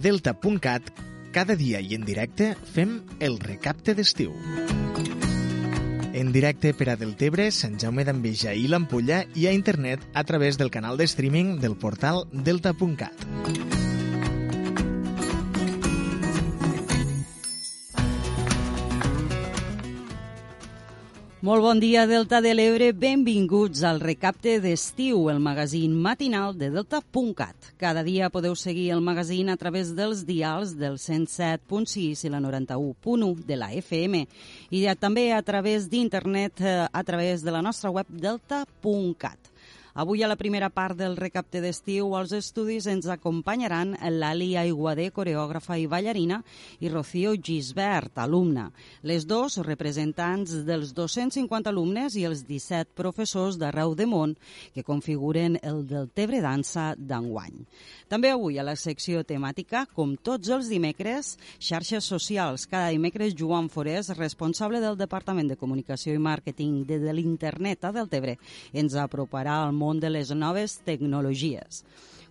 delta.cat, cada dia i en directe fem el recapte d'estiu. En directe per a Deltebre, Sant Jaume d'Enveja i l'Ampolla i a internet a través del canal de streaming del portal delta.cat. Molt bon dia, Delta de l'Ebre. Benvinguts al recapte d'estiu, el magazín matinal de Delta.cat. Cada dia podeu seguir el magazín a través dels dials del 107.6 i la 91.1 de la FM i també a través d'internet eh, a través de la nostra web delta.cat. Avui a la primera part del recapte d'estiu als estudis ens acompanyaran l'Ali Aiguadé, coreògrafa i ballarina, i Rocío Gisbert, alumna. Les dos representants dels 250 alumnes i els 17 professors d'arreu de món que configuren el del Tebre Dansa d'enguany. També avui a la secció temàtica, com tots els dimecres, xarxes socials. Cada dimecres Joan Forés, responsable del Departament de Comunicació i Màrqueting de, l'Internet a Deltebre, ens aproparà al món món de les noves tecnologies.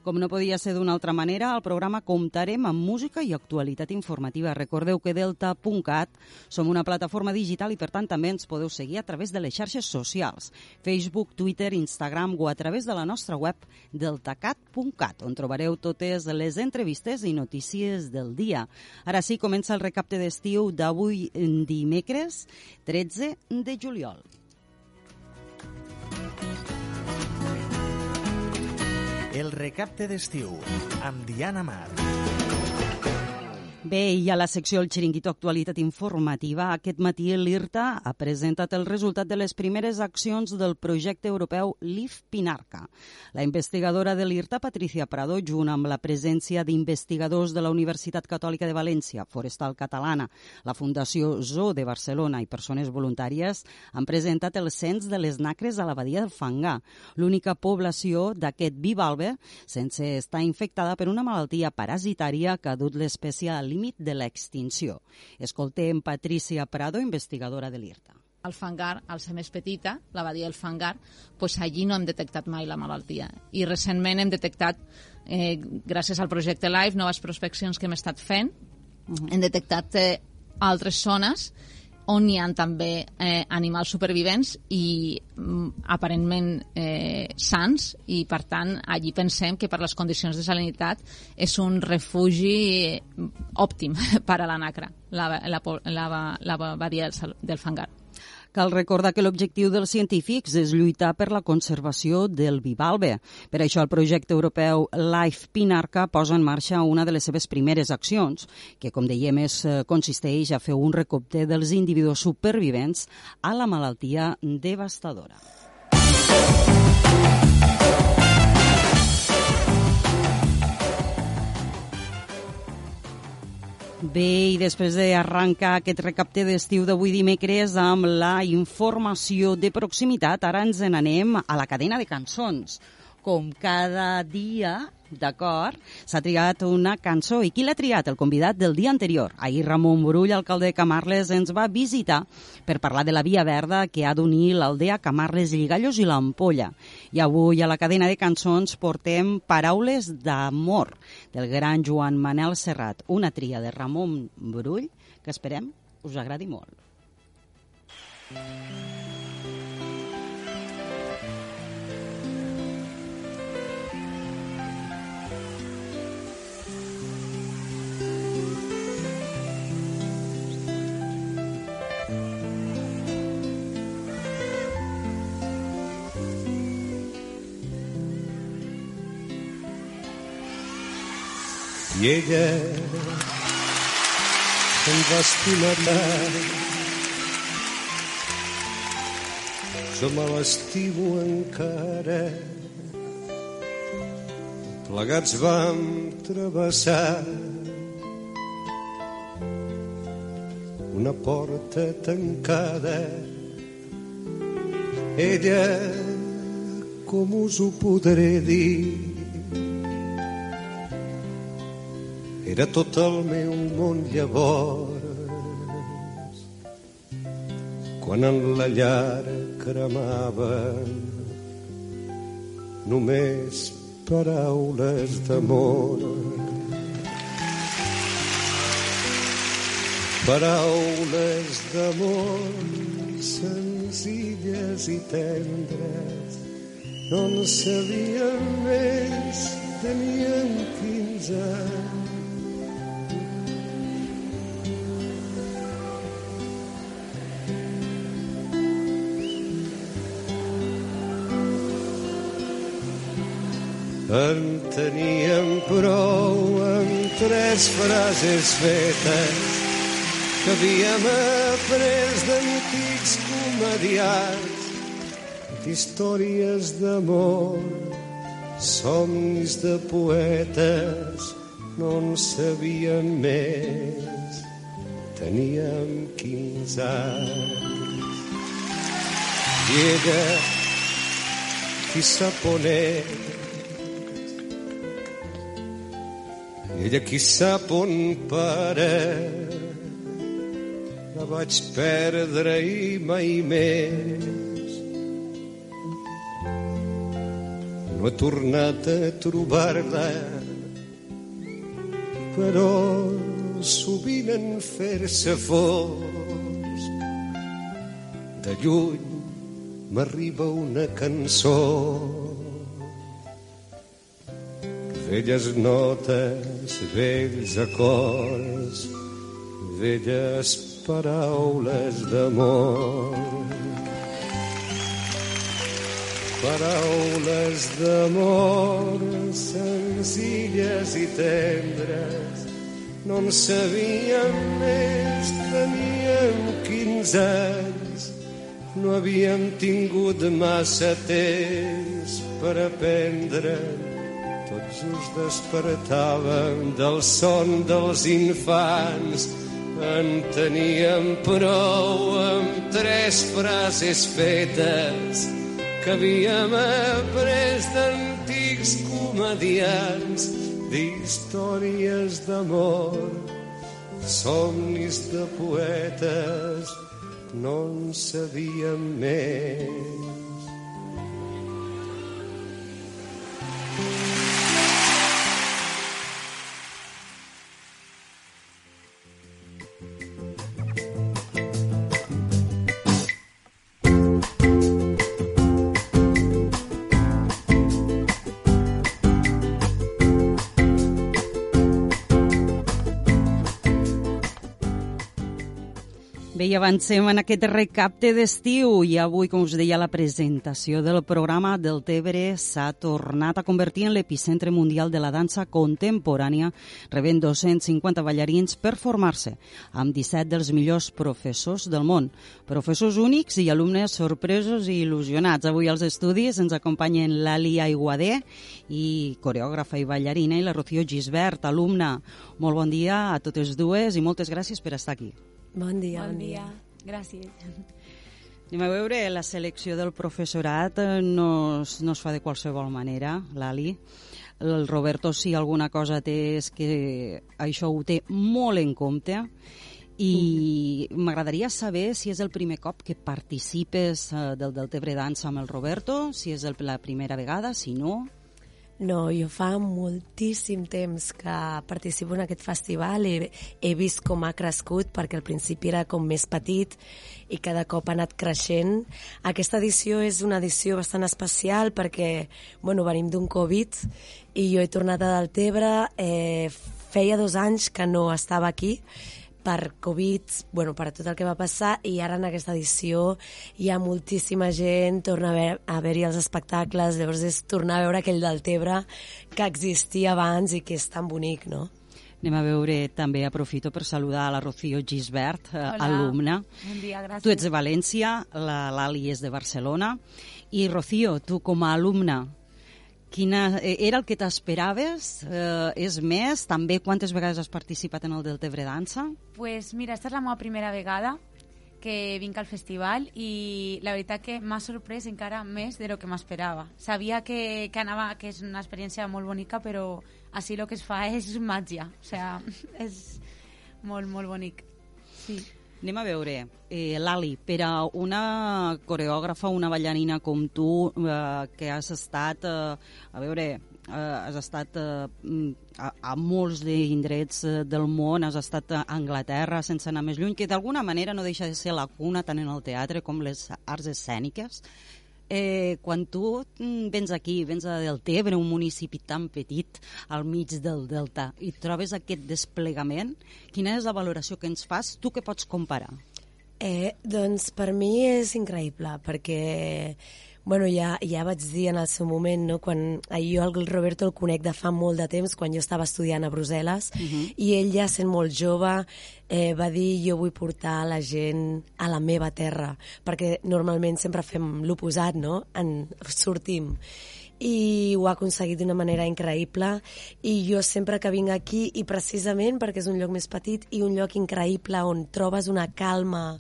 Com no podia ser d'una altra manera, al programa comptarem amb música i actualitat informativa. Recordeu que Delta.cat som una plataforma digital i, per tant, també ens podeu seguir a través de les xarxes socials, Facebook, Twitter, Instagram o a través de la nostra web deltacat.cat, on trobareu totes les entrevistes i notícies del dia. Ara sí, comença el recapte d'estiu d'avui dimecres 13 de juliol. El recapte d'estiu amb Diana Mar. Bé, i a la secció El Xiringuito Actualitat Informativa, aquest matí l'IRTA ha presentat el resultat de les primeres accions del projecte europeu LIF Pinarca. La investigadora de l'IRTA, Patricia Prado, junt amb la presència d'investigadors de la Universitat Catòlica de València, Forestal Catalana, la Fundació Zoo de Barcelona i persones voluntàries, han presentat el cens de les nacres a la badia del Fangar, l'única població d'aquest bivalve sense estar infectada per una malaltia parasitària que ha dut l'espècie a límit de l'extinció. Escoltem Patricia Prado, investigadora de l'IRTA. Al fangar, al ser més petita, la badia del fangar, pues allí no hem detectat mai la malaltia. I recentment hem detectat, eh, gràcies al projecte LIFE, noves prospeccions que hem estat fent, uh -huh. hem detectat eh, altres zones on hi ha també eh, animals supervivents i mm, aparentment eh, sants i per tant allí pensem que per les condicions de salinitat és un refugi eh, òptim per a la nacra, la, la, la, la, la badia del, del fangar. Cal recordar que l'objectiu dels científics és lluitar per la conservació del bivalve. Per això el projecte europeu Life Pinarca posa en marxa una de les seves primeres accions, que, com dèiem, és, eh, consisteix a fer un recopte dels individus supervivents a la malaltia devastadora. Bé, i després d'arrencar aquest recapte d'estiu d'avui dimecres amb la informació de proximitat, ara ens n'anem a la cadena de cançons. Com cada dia, D'acord. S'ha triat una cançó. I qui l'ha triat? El convidat del dia anterior. Ahir Ramon Brull, alcalde de Camarles, ens va visitar per parlar de la via verda que ha d'unir l'aldea Camarles, Lligallos i l'Ampolla. I avui a la cadena de cançons portem Paraules d'amor del gran Joan Manel Serrat, una tria de Ramon Brull que esperem us agradi molt. I ella se'n va estimar tant. Jo me l'estimo encara. Plegats vam travessar una porta tancada. Ella, com us ho podré dir, era tot el meu món llavors quan en la llar cremava només paraules d'amor Paraules d'amor senzilles i tendres no en sabien més, tenien 15 anys. En teníem prou amb tres frases fetes que havíem après d'antics comediats d'històries d'amor, somnis de poetes, no en sabien més. Teníem 15 anys. I ella, qui sap on és, i ella qui sap on para, la vaig perdre i mai més. No he tornat a trobar-la, però sovint en fer-se fosc. De lluny m'arriba una cançó velles notes, vells acords velles paraules d'amor. Paraules d'amor senzilles i tendres. No en sabíem més teníem 15 anys. No havíem tingut massa temps per aprendre tots just despertàvem del son dels infants en teníem prou amb tres frases fetes que havíem après d'antics comedians d'històries d'amor, somnis de poetes, no en sabíem més. Bé, i avancem en aquest recapte d'estiu i avui, com us deia, la presentació del programa del Tebre s'ha tornat a convertir en l'epicentre mundial de la dansa contemporània, rebent 250 ballarins per formar-se, amb 17 dels millors professors del món. Professors únics i alumnes sorpresos i il·lusionats. Avui als estudis ens acompanyen l'Ali Aiguadé, i coreògrafa i ballarina, i la Rocío Gisbert, alumna. Molt bon dia a totes dues i moltes gràcies per estar aquí. Bon dia. Bon dia. Gràcies. Anem a veure, la selecció del professorat eh, no es, no es fa de qualsevol manera, l'Ali. El Roberto, si alguna cosa té, és que això ho té molt en compte i m'agradaria saber si és el primer cop que participes eh, del Deltebre Dansa amb el Roberto, si és el, la primera vegada, si no... No, jo fa moltíssim temps que participo en aquest festival i he vist com ha crescut perquè al principi era com més petit i cada cop ha anat creixent. Aquesta edició és una edició bastant especial perquè bueno, venim d'un Covid i jo he tornat a Deltebre, eh, feia dos anys que no estava aquí per Covid, bueno, per tot el que va passar, i ara en aquesta edició hi ha moltíssima gent, torna a haver- a haver-hi els espectacles, llavors és tornar a veure aquell del Tebre que existia abans i que és tan bonic, no? Anem a veure, també aprofito per saludar a la Rocío Gisbert, eh, Hola. alumna. Bon dia, gràcies. Tu ets de València, la l'Ali és de Barcelona. I, Rocío, tu com a alumna, quina, eh, era el que t'esperaves? Eh, és més? També quantes vegades has participat en el Deltebre Dansa? Pues mira, esta és la meva primera vegada que vinc al festival i la veritat que m'ha sorprès encara més de lo que m'esperava. Sabia que, que anava, que és una experiència molt bonica, però així el que es fa és màgia. O sea, és molt, molt bonic. Sí. Anem a veure, eh, Lali, per a una coreògrafa, una ballarina com tu, eh, que has estat, eh, a veure, eh, has estat eh, a, a molts indrets eh, del món, has estat a Anglaterra sense anar més lluny, que d'alguna manera no deixa de ser la cuna tant en el teatre com les arts escèniques. Eh, quan tu mm, vens aquí, vens a Deltebre, un municipi tan petit al mig del Delta, i trobes aquest desplegament, quina és la valoració que ens fas? Tu què pots comparar? Eh, doncs per mi és increïble, perquè Bueno, ja, ja vaig dir en el seu moment, no? quan jo el Roberto el conec de fa molt de temps, quan jo estava estudiant a Brussel·les, uh -huh. i ell ja sent molt jove eh, va dir jo vull portar la gent a la meva terra, perquè normalment sempre fem l'oposat, no? En, sortim i ho ha aconseguit d'una manera increïble i jo sempre que vinc aquí i precisament perquè és un lloc més petit i un lloc increïble on trobes una calma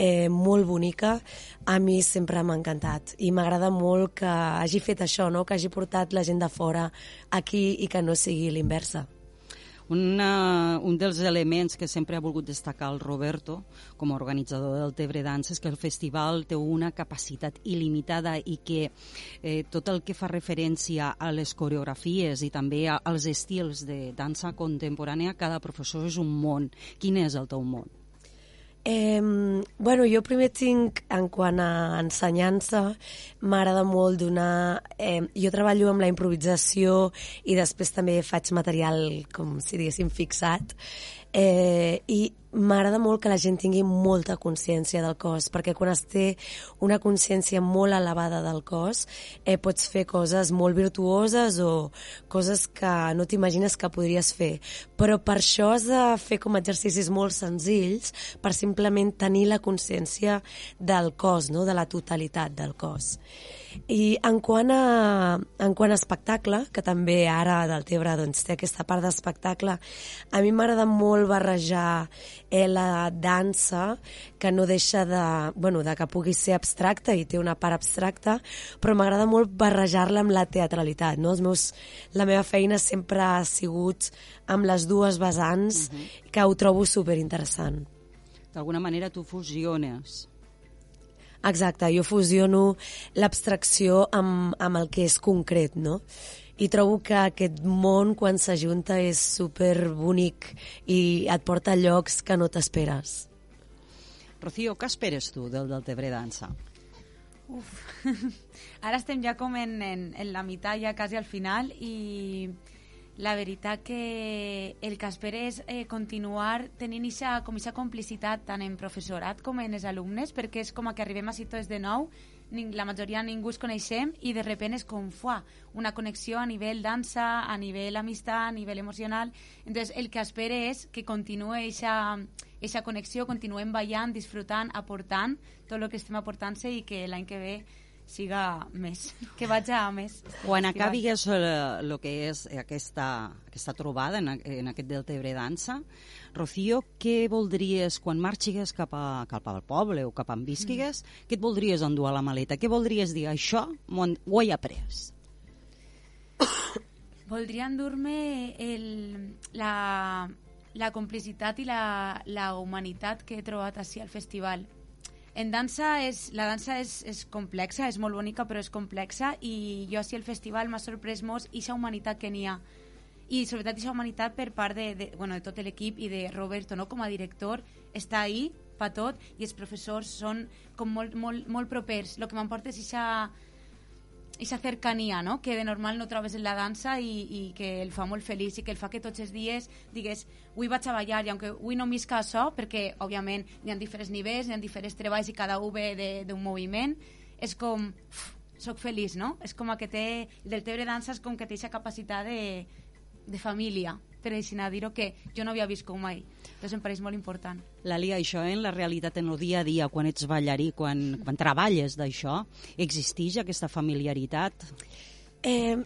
eh, molt bonica, a mi sempre m'ha encantat. I m'agrada molt que hagi fet això, no? que hagi portat la gent de fora aquí i que no sigui l'inversa. Una, un dels elements que sempre ha volgut destacar el Roberto com a organitzador del Tebre Dansa és que el festival té una capacitat il·limitada i que eh, tot el que fa referència a les coreografies i també als estils de dansa contemporània, cada professor és un món. Quin és el teu món? Eh, bueno, jo primer tinc, en quant a ensenyança, m'agrada molt donar... Eh, jo treballo amb la improvisació i després també faig material, com si diguéssim, fixat. Eh, I m'agrada molt que la gent tingui molta consciència del cos, perquè quan es té una consciència molt elevada del cos, eh, pots fer coses molt virtuoses o coses que no t'imagines que podries fer. Però per això has de fer com exercicis molt senzills per simplement tenir la consciència del cos, no? de la totalitat del cos. I en quant a, en quant a espectacle, que també ara del Tebre doncs, té aquesta part d'espectacle, a mi m'agrada molt barrejar eh, la dansa, que no deixa de, bueno, de que pugui ser abstracta i té una part abstracta, però m'agrada molt barrejar-la amb la teatralitat. No? Els meus, la meva feina sempre ha sigut amb les dues vessants, uh mhm. -huh. que ho trobo superinteressant. D'alguna manera tu fusiones Exacte, jo fusiono l'abstracció amb, amb el que és concret, no? I trobo que aquest món, quan s'ajunta, és super bonic i et porta a llocs que no t'esperes. Rocío, què esperes tu del Deltebre Dansa? Uf, ara estem ja com en, en, en la meitat, ja quasi al final, i la veritat que el que espera és eh, continuar tenint ixa, com ixa complicitat tant en professorat com en els alumnes, perquè és com que arribem a tots de nou, la majoria ningú es coneixem i de repente és com fuà, una connexió a nivell dansa, a nivell amistat, a nivell emocional. Entonces, el que espera és que continuï aquesta connexició, continuem ballant, disfrutant, aportant tot el que estem aportant-se i que l'any que ve siga més, que vaig a més. Quan acabis el, el que és aquesta, aquesta trobada en, en aquest Deltebre Dansa, Rocío, què voldries, quan marxigues cap, a, cap al poble o cap on visquigues, mm. què et voldries endur a la maleta? Què voldries dir? Això ho he après. Voldria endur-me la, la complicitat i la, la humanitat que he trobat així al festival en dansa, és, la dansa és, és complexa, és molt bonica, però és complexa, i jo, si el festival m'ha sorprès molt aquesta humanitat que n'hi ha. I sobretot aquesta humanitat per part de, de, bueno, de tot l'equip i de Roberto, no? com a director, està ahí per tot, i els professors són com molt, molt, molt propers. El que m'emporta és aquesta aquesta cercania no? que de normal no trobes en la dansa i, i que el fa molt feliç i que el fa que tots els dies digues, avui vaig a ballar i aunque avui no misca això, perquè òbviament hi ha diferents nivells, hi ha diferents treballs i cada un ve d'un moviment, és com, uf, soc feliç, no? És com que té, del Tebre Dansa és com que té aquesta capacitat de, de família, per així dir-ho, que jo no havia vist com mai. Entonces em pareix molt important. Lali, això en la realitat, en el dia a dia, quan ets ballarí, quan, quan treballes d'això, existeix aquesta familiaritat? Eh,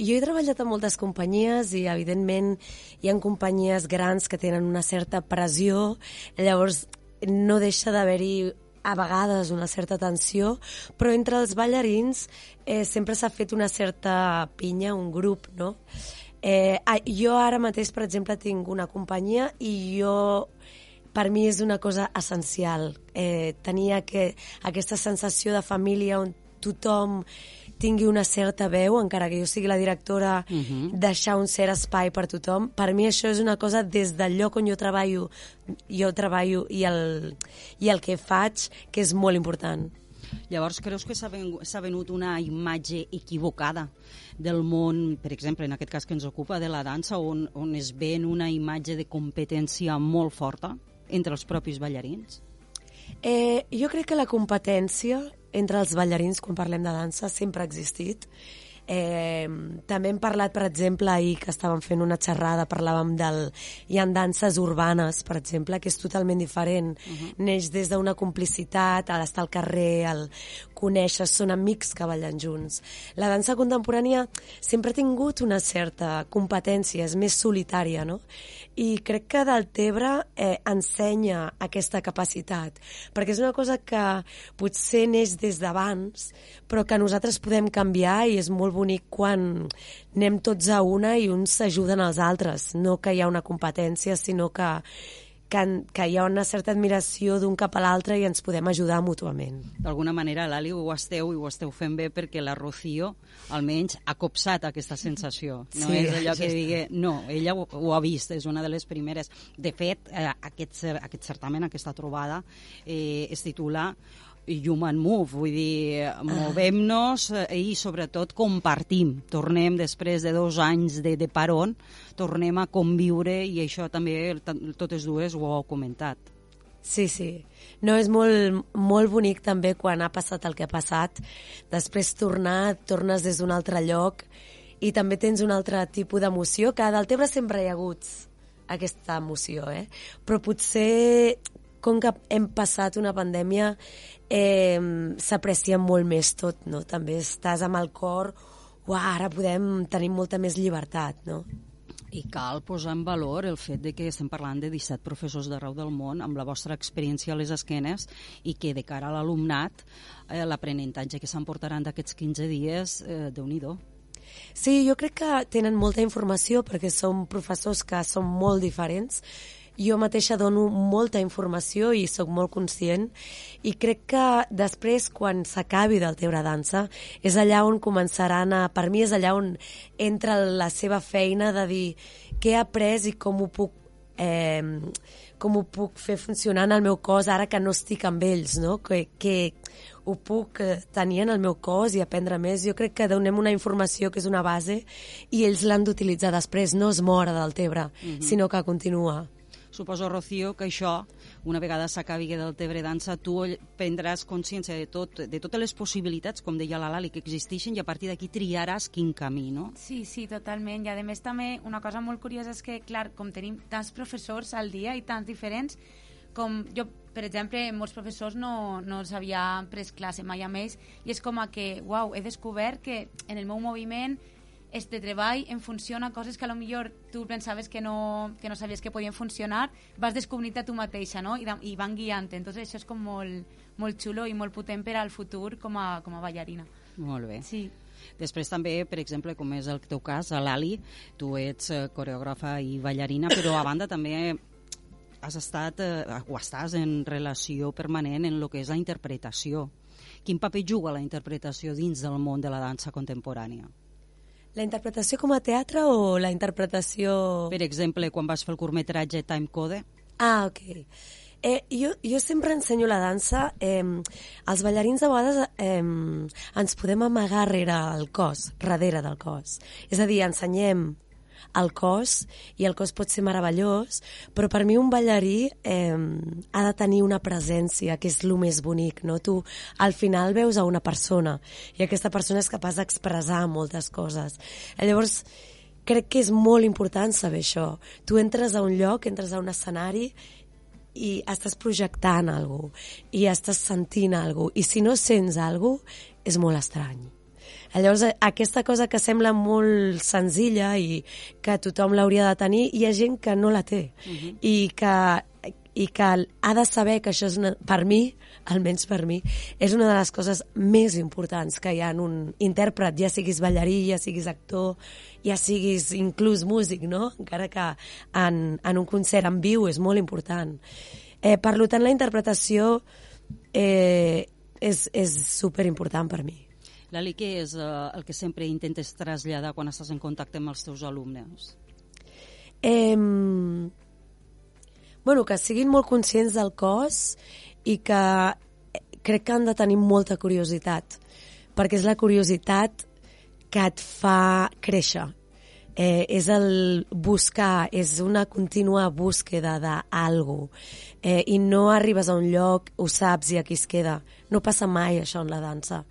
jo he treballat amb moltes companyies i, evidentment, hi ha companyies grans que tenen una certa pressió, llavors no deixa d'haver-hi a vegades una certa tensió, però entre els ballarins eh, sempre s'ha fet una certa pinya, un grup, no? Eh, jo ara mateix, per exemple, tinc una companyia i jo per mi és una cosa essencial. Eh, tenia que, aquesta sensació de família on tothom tingui una certa veu, encara que jo sigui la directora, uh -huh. deixar un cert espai per tothom. Per mi això és una cosa des del lloc on jo treballo, jo treballo i el, i el que faig, que és molt important. Llavors, creus que s'ha ven, venut una imatge equivocada del món, per exemple, en aquest cas que ens ocupa, de la dansa, on, on es ven una imatge de competència molt forta entre els propis ballarins? Eh, jo crec que la competència entre els ballarins, quan parlem de dansa, sempre ha existit. Eh, també hem parlat, per exemple, ahir que estàvem fent una xerrada, parlàvem del... Hi ha danses urbanes, per exemple, que és totalment diferent. Uh -huh. Neix des d'una complicitat, a l'estar al carrer, al conèixer, són amics que ballen junts. La dansa contemporània sempre ha tingut una certa competència, és més solitària, no? I crec que del Tebre eh, ensenya aquesta capacitat, perquè és una cosa que potser neix des d'abans, però que nosaltres podem canviar i és molt bonic quan anem tots a una i uns s'ajuden als altres. No que hi ha una competència, sinó que, que, que hi ha una certa admiració d'un cap a l'altre i ens podem ajudar mútuament. D'alguna manera, l'Ali, ho esteu i ho esteu fent bé perquè la Rocío, almenys, ha copsat aquesta sensació. No sí, és allò que digui... No, ella ho, ho ha vist, és una de les primeres. De fet, eh, aquest, aquest certamen, aquesta trobada, eh, es titula human move, vull dir, movem-nos eh, i sobretot compartim. Tornem després de dos anys de, de paron, tornem a conviure i això també totes dues ho heu comentat. Sí, sí. No, és molt, molt bonic també quan ha passat el que ha passat. Després tornar, tornes des d'un altre lloc i també tens un altre tipus d'emoció, que a Deltebre sempre hi ha hagut aquesta emoció, eh? Però potser com que hem passat una pandèmia, eh, s'aprecia molt més tot, no? També estàs amb el cor, uah, ara podem tenir molta més llibertat, no? I cal posar en valor el fet de que estem parlant de 17 professors d'arreu del món amb la vostra experiència a les esquenes i que de cara a l'alumnat eh, l'aprenentatge que s'emportaran d'aquests 15 dies, eh, déu nhi Sí, jo crec que tenen molta informació perquè són professors que són molt diferents jo mateixa dono molta informació i sóc molt conscient i crec que després, quan s'acabi del Teure Dansa, és allà on començaran a... Per mi és allà on entra la seva feina de dir què he après i com ho puc eh, com ho puc fer funcionar en el meu cos ara que no estic amb ells, no? Que, que ho puc eh, tenir en el meu cos i aprendre més. Jo crec que donem una informació que és una base i ells l'han d'utilitzar després, no es mora del Tebre, mm -hmm. sinó que continua. Suposo, Rocío, que això, una vegada s'acabi del Tebre Dansa, tu prendràs consciència de, tot, de totes les possibilitats, com deia la Lali, que existeixen i a partir d'aquí triaràs quin camí, no? Sí, sí, totalment. I a més també una cosa molt curiosa és que, clar, com tenim tants professors al dia i tants diferents, com jo, per exemple, molts professors no, no els havia pres classe mai amb ells i és com a que, uau, he descobert que en el meu moviment este treball en funciona coses que a lo millor tu pensaves que no, que no sabies que podien funcionar, vas descobrir-te tu mateixa, no? I, i van guiant-te. Entonces això és com molt, molt xulo i molt potent per al futur com a, com a ballarina. Molt bé. Sí. Després també, per exemple, com és el teu cas, a l'Ali, tu ets eh, coreògrafa i ballarina, però a banda també has estat eh, o estàs en relació permanent en el que és la interpretació. Quin paper juga la interpretació dins del món de la dansa contemporània? La interpretació com a teatre o la interpretació... Per exemple, quan vas fer el curtmetratge Time Code? Ah, ok. Eh, jo, jo sempre ensenyo la dansa. Eh, els ballarins de vegades eh, ens podem amagar rere el cos, darrere del cos. És a dir, ensenyem el cos, i el cos pot ser meravellós, però per mi un ballarí eh, ha de tenir una presència, que és el més bonic, no? Tu al final veus a una persona, i aquesta persona és capaç d'expressar moltes coses. Llavors, crec que és molt important saber això. Tu entres a un lloc, entres a un escenari, i estàs projectant alguna cosa, i estàs sentint alguna cosa, i si no sents alguna cosa, és molt estrany. Llavors, aquesta cosa que sembla molt senzilla i que tothom l'hauria de tenir, hi ha gent que no la té. Uh mhm. -huh. I que i que ha de saber que això és una, per mi, almenys per mi, és una de les coses més importants que hi ha en un intèrpret, ja siguis ballarí, ja siguis actor, ja siguis inclús músic, no? Encara que en, en un concert en viu és molt important. Eh, per tant, la interpretació eh, és, és superimportant per mi. Lali, què és eh, el que sempre intentes traslladar quan estàs en contacte amb els teus alumnes? Eh, bueno, que siguin molt conscients del cos i que crec que han de tenir molta curiositat, perquè és la curiositat que et fa créixer. Eh, és el buscar, és una contínua búsqueda d'algú. Eh, I no arribes a un lloc, ho saps i aquí es queda. No passa mai això en la dansa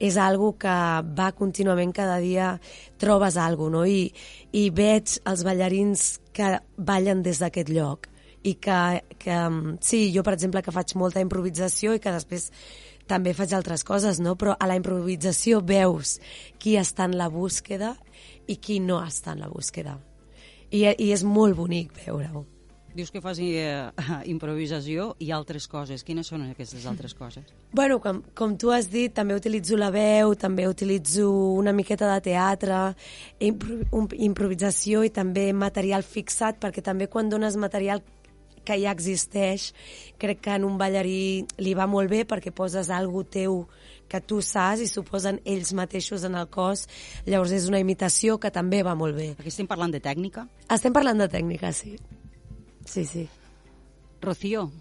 és algo que va contínuament cada dia trobes alguna no? I, i veig els ballarins que ballen des d'aquest lloc i que, que sí, jo per exemple que faig molta improvisació i que després també faig altres coses, no? però a la improvisació veus qui està en la búsqueda i qui no està en la búsqueda. I, i és molt bonic veure-ho. Dius que fas eh, improvisació i altres coses. Quines són aquestes altres coses? Bueno, com, com tu has dit, també utilitzo la veu, també utilitzo una miqueta de teatre, impro, un, improvisació i també material fixat, perquè també quan dones material que ja existeix, crec que en un ballarí li va molt bé perquè poses algo teu que tu saps i suposen ells mateixos en el cos, llavors és una imitació que també va molt bé. Aquí estem parlant de tècnica? Estem parlant de tècnica, sí. Sí, sí. Rocío,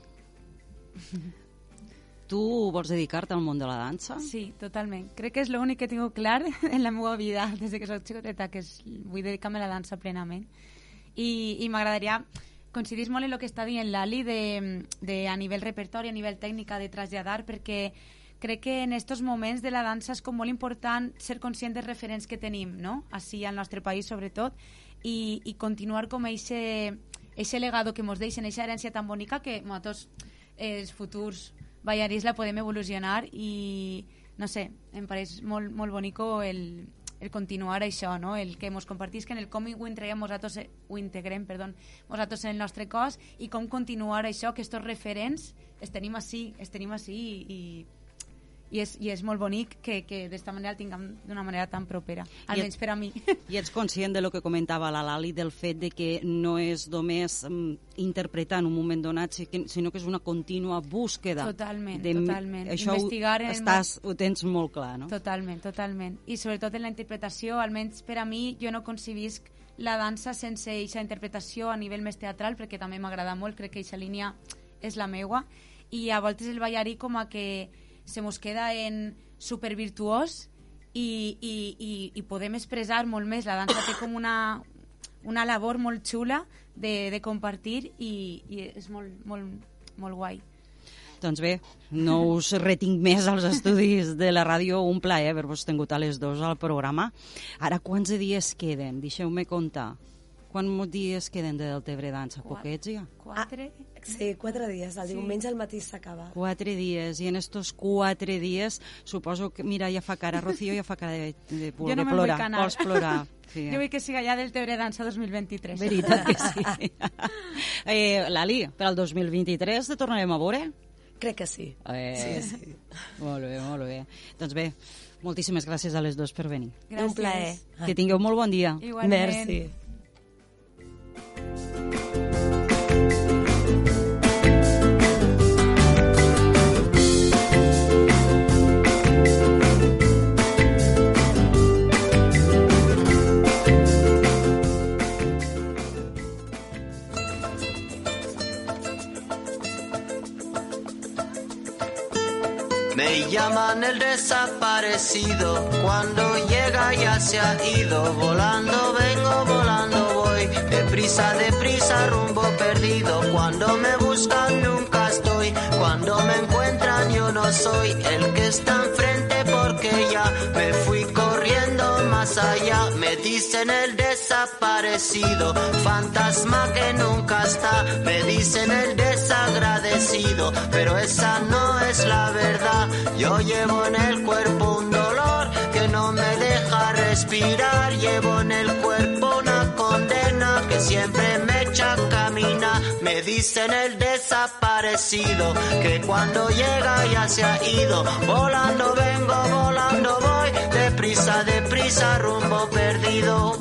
tu vols dedicar-te al món de la dansa? Sí, totalment. Crec que és l'únic que tinc clar en la meva vida des que soc xicoteta, que és, vull dedicar-me a la dansa plenament. I, i m'agradaria coincidís molt en el que està dient l'Ali de, de, a nivell repertori, a nivell tècnica, de traslladar, perquè crec que en aquests moments de la dansa és com molt important ser conscient dels referents que tenim, no? Així al nostre país, sobretot, i, i continuar com eixe, eixe legado que ens deixen, eixa herència tan bonica que nosaltres, els futurs ballarins, la podem evolucionar i, no sé, em pareix molt, molt bonico el, el continuar això, no? el que ens compartisquen, el com ho entreguem nosaltres, eh, ho integrem, perdó, nosaltres en el nostre cos i com continuar això, que aquests referents els tenim així, els tenim així i, i i és, i és molt bonic que, que d'esta manera el tinguem d'una manera tan propera, almenys per a mi. I ets conscient de lo que comentava la Lali, del fet de que no és només um, interpretar en un moment donat, sinó que és una contínua búsqueda. Totalment, de, totalment. Això Investigar ho, estàs, ho tens molt clar, no? Totalment, totalment. I sobretot en la interpretació, almenys per a mi, jo no concebisc la dansa sense aquesta interpretació a nivell més teatral, perquè també m'agrada molt, crec que aquesta línia és la meua, i a voltes el ballarí com a que se mos queda en supervirtuós i, i, i, i podem expressar molt més. La dansa té com una, una labor molt xula de, de compartir i, i és molt, molt, molt guai. Doncs bé, no us retinc més als estudis de la ràdio. Un plaer haver-vos tingut a les dues al programa. Ara, quants dies queden? Deixeu-me comptar. Quants dies queden de Deltebre Dansa? Poquets ja? Quatre. Ah, sí, quatre dies. El sí. diumenge al matí s'acaba. Quatre dies. I en estos quatre dies, suposo que, mira, ja fa cara, Rocío ja fa cara de, de, de, de plorar. Vols plorar. Sí. Jo vull que siga ja del Tebre Dansa 2023. Veritat que sí. eh, Lali, per al 2023 te tornarem a veure? Crec que sí. Eh, sí, sí. Molt bé, molt bé. Doncs bé, moltíssimes gràcies a les dues per venir. Gràcies. Un plaer. Que tingueu molt bon dia. Igualment. Merci. Thank you. Me llaman el desaparecido, cuando llega ya se ha ido, volando vengo, volando voy, deprisa, deprisa, rumbo perdido, cuando me buscan nunca estoy, cuando me encuentran yo no soy el que está enfrente porque ya me fui corriendo me dicen el desaparecido, fantasma que nunca está, me dicen el desagradecido, pero esa no es la verdad, yo llevo en el cuerpo un dolor que no me deja respirar, llevo en el cuerpo una condena que siempre me echa a caminar, me dice dicen el desaparecido, que cuando llega ya se ha ido. Volando vengo, volando voy, deprisa, deprisa, rumbo perdido.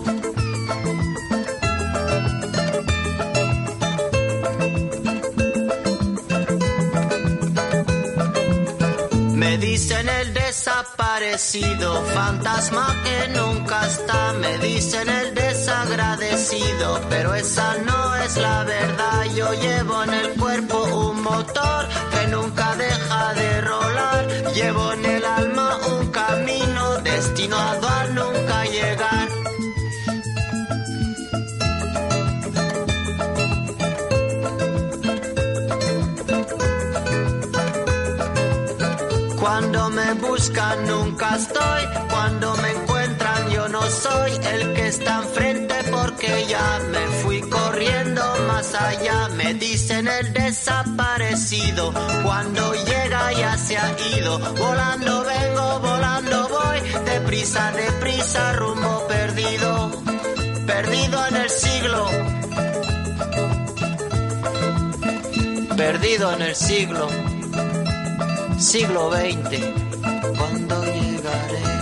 Me dicen el desaparecido, fantasma que nunca está. Me dicen el desagradecido, pero esa no es la verdad. Yo llevo en el cuerpo un motor que nunca deja de rolar. Llevo en el alma un camino destinado a nunca llegar. Cuando me buscan nunca estoy, cuando me encuentran yo no soy el que está enfrente porque ya me fui corriendo más allá. Me dicen el desaparecido, cuando llega ya se ha ido. Volando vengo, volando voy, deprisa, deprisa, rumbo perdido, perdido en el siglo. Perdido en el siglo siglo XX. Cuando llegaré,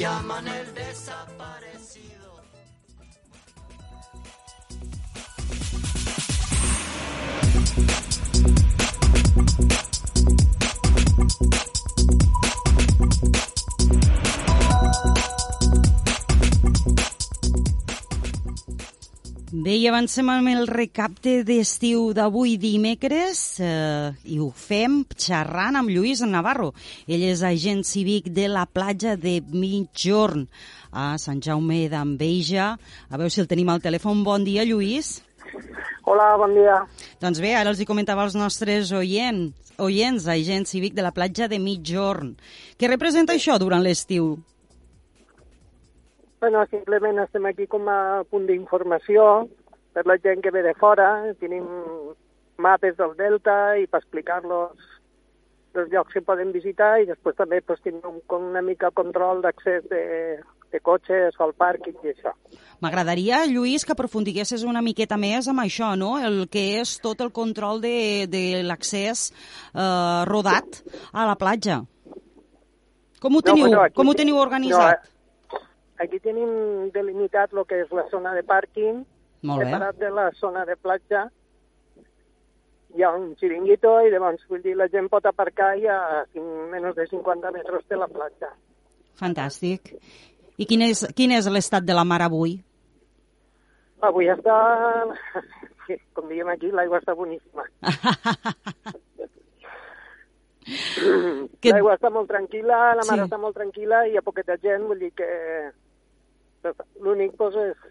Yamane. Bé, i avancem amb el recapte d'estiu d'avui dimecres eh, i ho fem xerrant amb Lluís Navarro. Ell és agent cívic de la platja de Mitjorn a Sant Jaume d'Enveja. A veure si el tenim al telèfon. Bon dia, Lluís. Hola, bon dia. Doncs bé, ara els hi comentava als nostres oients, oients agent cívic de la platja de Mitjorn. Què representa això durant l'estiu? Bueno, simplement estem aquí com a punt d'informació per la gent que ve de fora. Tenim mapes del Delta i per explicar-los els llocs que poden visitar i després també pues, tindrem com una mica control d'accés de, de cotxes al pàrquing i això. M'agradaria, Lluís, que aprofundiguessis una miqueta més amb això, no? El que és tot el control de, de l'accés eh, rodat a la platja. Com ho teniu, No, bueno, aquí- com ho teniu organitzat? No, aquí tenim delimitat el que és la zona de pàrquing, separat de la zona de platja. Hi ha un xiringuito i llavors, vull dir, la gent pot aparcar i a menys de 50 metres de la platja. Fantàstic. I quin és, quin és l'estat de la mar avui? Avui està, com diem aquí, l'aigua està boníssima. Que- L'aigua està molt tranquil·la, la mar Sí. està molt tranquil·la i hi ha poqueta gent, vull dir que l'únic pues, és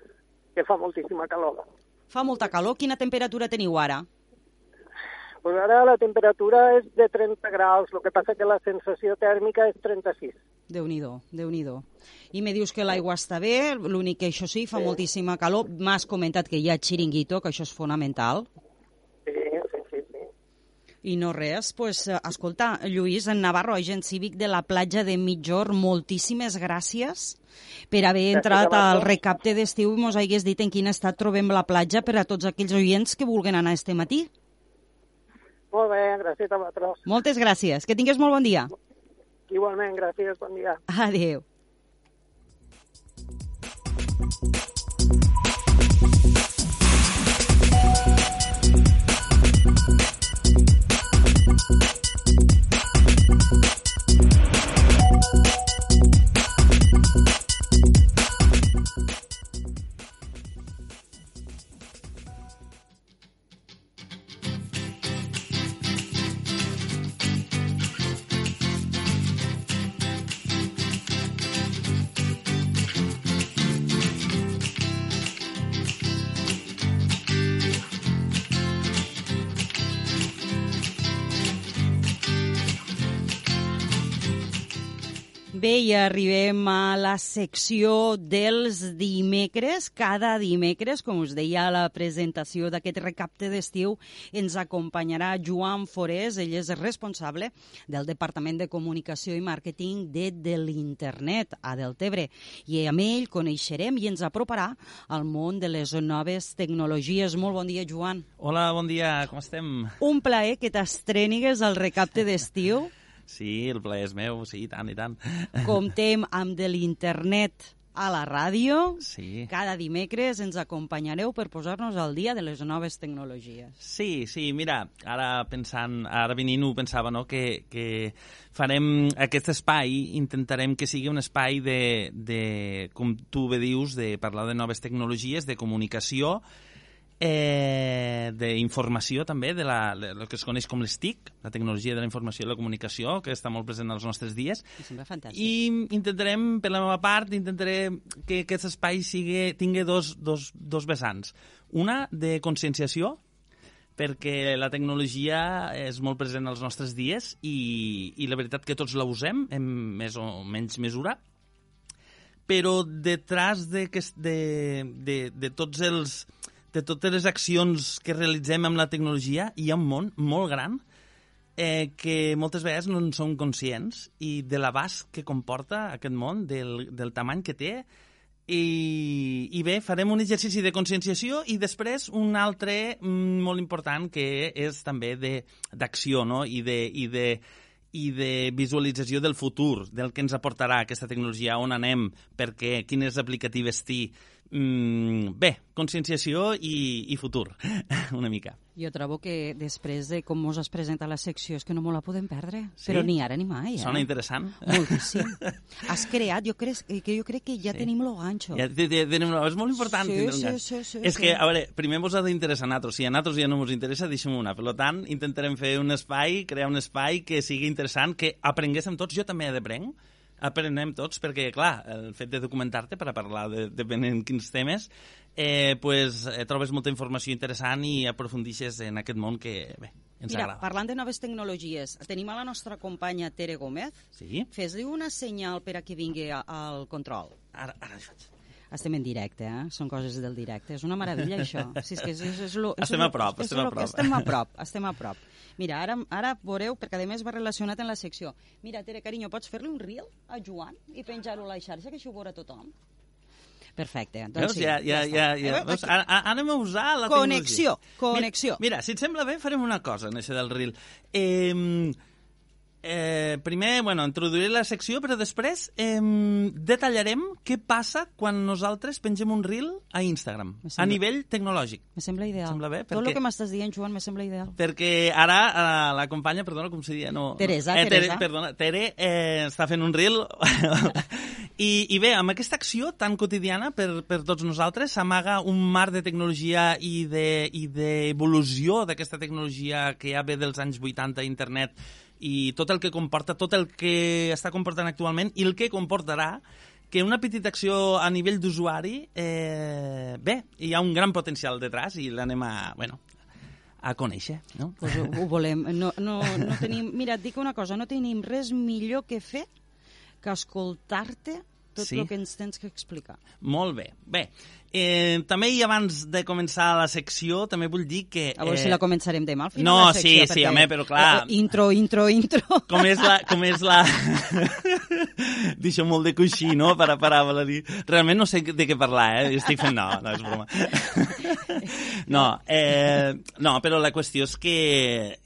que fa moltíssima calor. Fa molta calor. Quina temperatura teniu ara? Pues ara la temperatura és de 30 graus, el que passa que la sensació tèrmica és 36. Déu-n'hi-do, déu nhi déu I me dius que l'aigua està bé, l'únic que això sí, fa moltíssima calor. M'has comentat que hi ha xiringuito, que això és fonamental. I no res, pues, eh, escolta, Lluís, en Navarro, agent cívic de la platja de Mitjor, moltíssimes gràcies per haver entrat al recapte d'estiu i mos hagués dit en quin estat trobem la platja per a tots aquells oients que vulguen anar este matí. Molt bé, gràcies a vosaltres. Moltes gràcies. Que tingues molt bon dia. Igualment, gràcies, bon dia. Adéu. Bé, i arribem a la secció dels dimecres. Cada dimecres, com us deia a la presentació d'aquest recapte d'estiu, ens acompanyarà Joan Forés. Ell és responsable del Departament de Comunicació i Màrqueting de, de l'Internet a Deltebre. I amb ell coneixerem i ens aproparà al món de les noves tecnologies. Molt bon dia, Joan. Hola, bon dia, com estem? Un plaer que t'estrènigues al recapte d'estiu. Sí, el plaer és meu, sí, tant, i tant. Comptem amb de l'internet a la ràdio. Sí. Cada dimecres ens acompanyareu per posar-nos al dia de les noves tecnologies. Sí, sí, mira, ara pensant, ara venint-ho pensava, no?, que, que farem aquest espai, intentarem que sigui un espai de, de com tu bé dius, de parlar de noves tecnologies, de comunicació, eh, d'informació també, de la, de, el que es coneix com les TIC, la tecnologia de la informació i la comunicació, que està molt present als nostres dies. Em sembla fantàstic. I intentarem, per la meva part, intentaré que aquest espai sigui, tingui dos, dos, dos vessants. Una de conscienciació, perquè la tecnologia és molt present als nostres dies i, i la veritat que tots la usem en més o menys mesura, però detrás de, que, de, de, de tots els de totes les accions que realitzem amb la tecnologia hi ha un món molt gran eh, que moltes vegades no en som conscients i de l'abast que comporta aquest món, del, del tamany que té, i, i bé, farem un exercici de conscienciació i després un altre mm, molt important que és també d'acció no? I, de, i, de, i de visualització del futur, del que ens aportarà aquesta tecnologia, on anem, per què, quines aplicatives té, Mm, bé, conscienciació i, i futur, una mica. Jo trobo que després de com mos has presentat la secció és que no me la podem perdre, Sí? però ni ara ni mai. Eh? Sona interessant. Moltíssim. Has creat, jo crec, que jo crec que ja Sí. tenim lo ganxo. Ja, te- te- tenim és molt important Sí, tindre un sí, sí, sí, és sí. que, a veure, primer mos ha d'interessar a nosaltres. Si a nosaltres ja no mos interessa, deixem una. Per tant, intentarem fer un espai, crear un espai que sigui interessant, que aprenguéssim tots. Jo també aprenc. Aprenem tots, perquè, clar, el fet de documentar-te per a parlar de, depenent quins temes, eh, pues, eh, trobes molta informació interessant i aprofundixes en aquest món que, bé, ens Mira, agrada. parlant de noves tecnologies, tenim a la nostra companya Tere Gómez. Sí? Fes-li una senyal per a que vingui al control. Ara, ara faig. Estem en directe, eh? Són coses del directe. És una meravella, això. Si és que és, és, és lo, és Estem lo- a prop, és estem a prop. Estem a prop, estem a prop. Mira, ara, ara veureu, perquè a més va relacionat en la secció. Mira, Tere, carinyo, pots fer-li un reel a Joan i penjar-ho a la xarxa, que això ho veurà tothom? Perfecte. Doncs Veus? sí, ja, ja, ja, ja. Eh, Veus? Ara, a usar la Connexió, tecnologia. connexió. Mira, mira, si et sembla bé, farem una cosa en això del reel. Eh, eh, primer, bueno, introduiré la secció, però després eh, detallarem què passa quan nosaltres pengem un reel a Instagram, Me a sembla- nivell tecnològic. Me sembla ideal. Sembla bé, Tot el perquè- que m'estàs dient, Joan, me sembla ideal. Perquè ara eh, la companya, perdona, com se diria? No, Teresa, eh, Tere, Teresa. Perdona, Tere eh, està fent un reel. I, I bé, amb aquesta acció tan quotidiana per, per tots nosaltres s'amaga un mar de tecnologia i de- i d'evolució de, d'aquesta tecnologia que ja ve dels anys 80 a internet i tot el que comporta, tot el que està comportant actualment i el que comportarà que una petita acció a nivell d'usuari, eh, bé, hi ha un gran potencial detrás i l'anem a, bueno, a conèixer, no? Pues ho, ho volem. No, no, no tenim... Mira, et dic una cosa, no tenim res millor que fer que escoltar-te tot Sí. el que ens tens que explicar. Molt bé. Bé, eh, també i abans de començar la secció, també vull dir que... A veure eh, si la començarem demà al final no, de la secció. sí, sí, perquè- home, però clar- Eh, eh, intro, intro, intro. Com és la... Com és la... Deixo molt de coixí, no?, per a parar a dir. Realment no sé de què parlar, eh? Estic fent... No, no, és broma. No, eh, no, però la qüestió és que,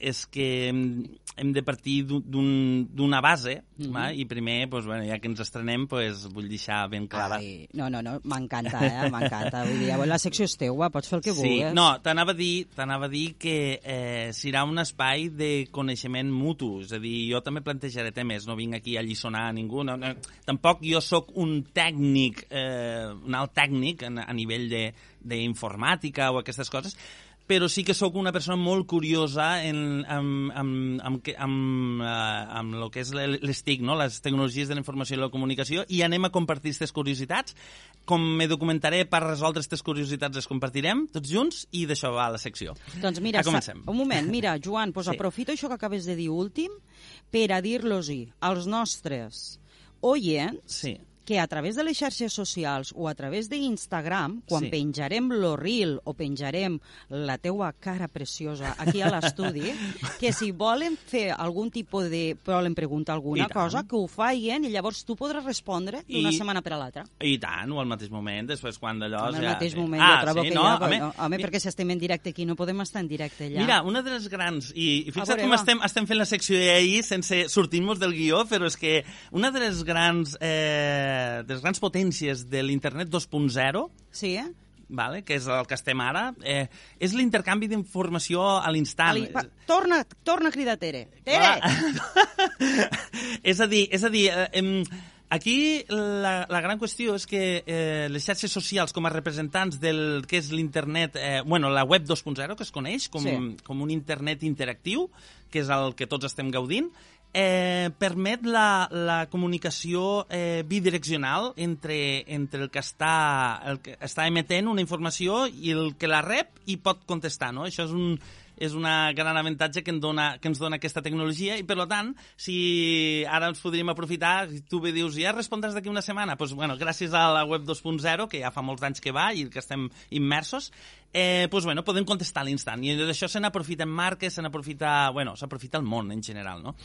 és que hem, de partir d'un- d'un- d'una base, Mhm. va? i primer, doncs, bueno, ja que ens estrenem, doncs, vull deixar ben clara. Ai, no, no, no, m'encanta, eh? M'encanta. Vull dir, llavors la secció és teua, pots fer el que Sí, vulguis. no, t'anava a dir, t'anava a dir que eh, serà un espai de coneixement mutu, és a dir, jo també plantejaré temes, no vinc aquí a lliçonar a ningú, no, no, tampoc jo sóc un tècnic, eh, un alt tècnic a, a nivell de- d'informàtica o aquestes coses, però sí que sóc una persona molt curiosa en, amb, amb, que- amb, eh, amb el que és l'e- les TIC, no? les tecnologies de la informació i la comunicació, i anem a compartir aquestes curiositats. Com me documentaré per resoldre aquestes curiositats, les compartirem tots junts, i d'això va la secció. Doncs mira, un moment, mira, Joan, pues Sí. aprofito això que acabes de dir últim per a dir-los als nostres oients Sí. Que a través de les xarxes socials o a través d'Instagram, quan Sí. penjarem lo reel o penjarem la teua cara preciosa aquí a l'estudi, que si volen fer algun tipus de... volen preguntar alguna cosa, que ho facin i llavors tu podràs respondre d'una setmana per a l'altra. I tant, o al mateix moment, després quan d'allò... En el ja- mateix moment, ah, jo trobo sí, que no, ja... home, Home, home, perquè si estem en directe aquí no podem estar en directe allà. Mira, una de les grans... I, i fixa't com estem, estem fent la secció ahir sense sortir-nos del guió, però és que una de les grans, eh, de les grans potències de l'internet 2.0 Sí, eh? vale, que és el que estem ara, eh, és l'intercanvi d'informació a l'instant. Torna, torna a cridar Tere. Tere! Clar. és a dir, és a dir eh, em, aquí la, la gran qüestió és que eh, les xarxes socials com a representants del que és l'internet, eh, bueno, la web 2.0 que es coneix com, Sí. com un internet interactiu, que és el que tots estem gaudint, eh, permet la, la comunicació eh, bidireccional entre, entre el, que està, el que està emetent una informació i el que la rep i pot contestar, no? Això és un, és una gran avantatge que, en dona, que ens dona aquesta tecnologia i, per tant, si ara ens podríem aprofitar, tu bé dius, ja respondràs d'aquí una setmana, doncs, bueno, gràcies a la web 2.0, que ja fa molts anys que va i que estem immersos, eh, doncs, bueno, podem contestar a l'instant. I d'això se n'aprofiten marques, se n'aprofita, bueno, s'aprofita el món en general, no?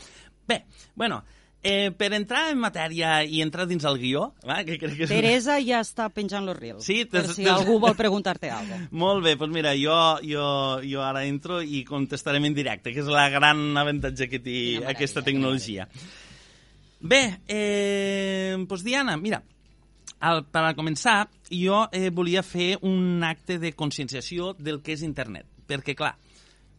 Bé, bueno, eh, per entrar en matèria i entrar dins el guió, va, que crec que és... Teresa ja està penjant los reels. Sí, per si algú vol preguntar-te alguna cosa. Molt bé, doncs mira, jo, jo, jo ara entro i contestarem en directe, que és la gran avantatge que té aquesta tecnologia. Bé, eh, doncs Diana, mira, al, per a començar, jo eh, volia fer un acte de conscienciació del que és internet, perquè, clar,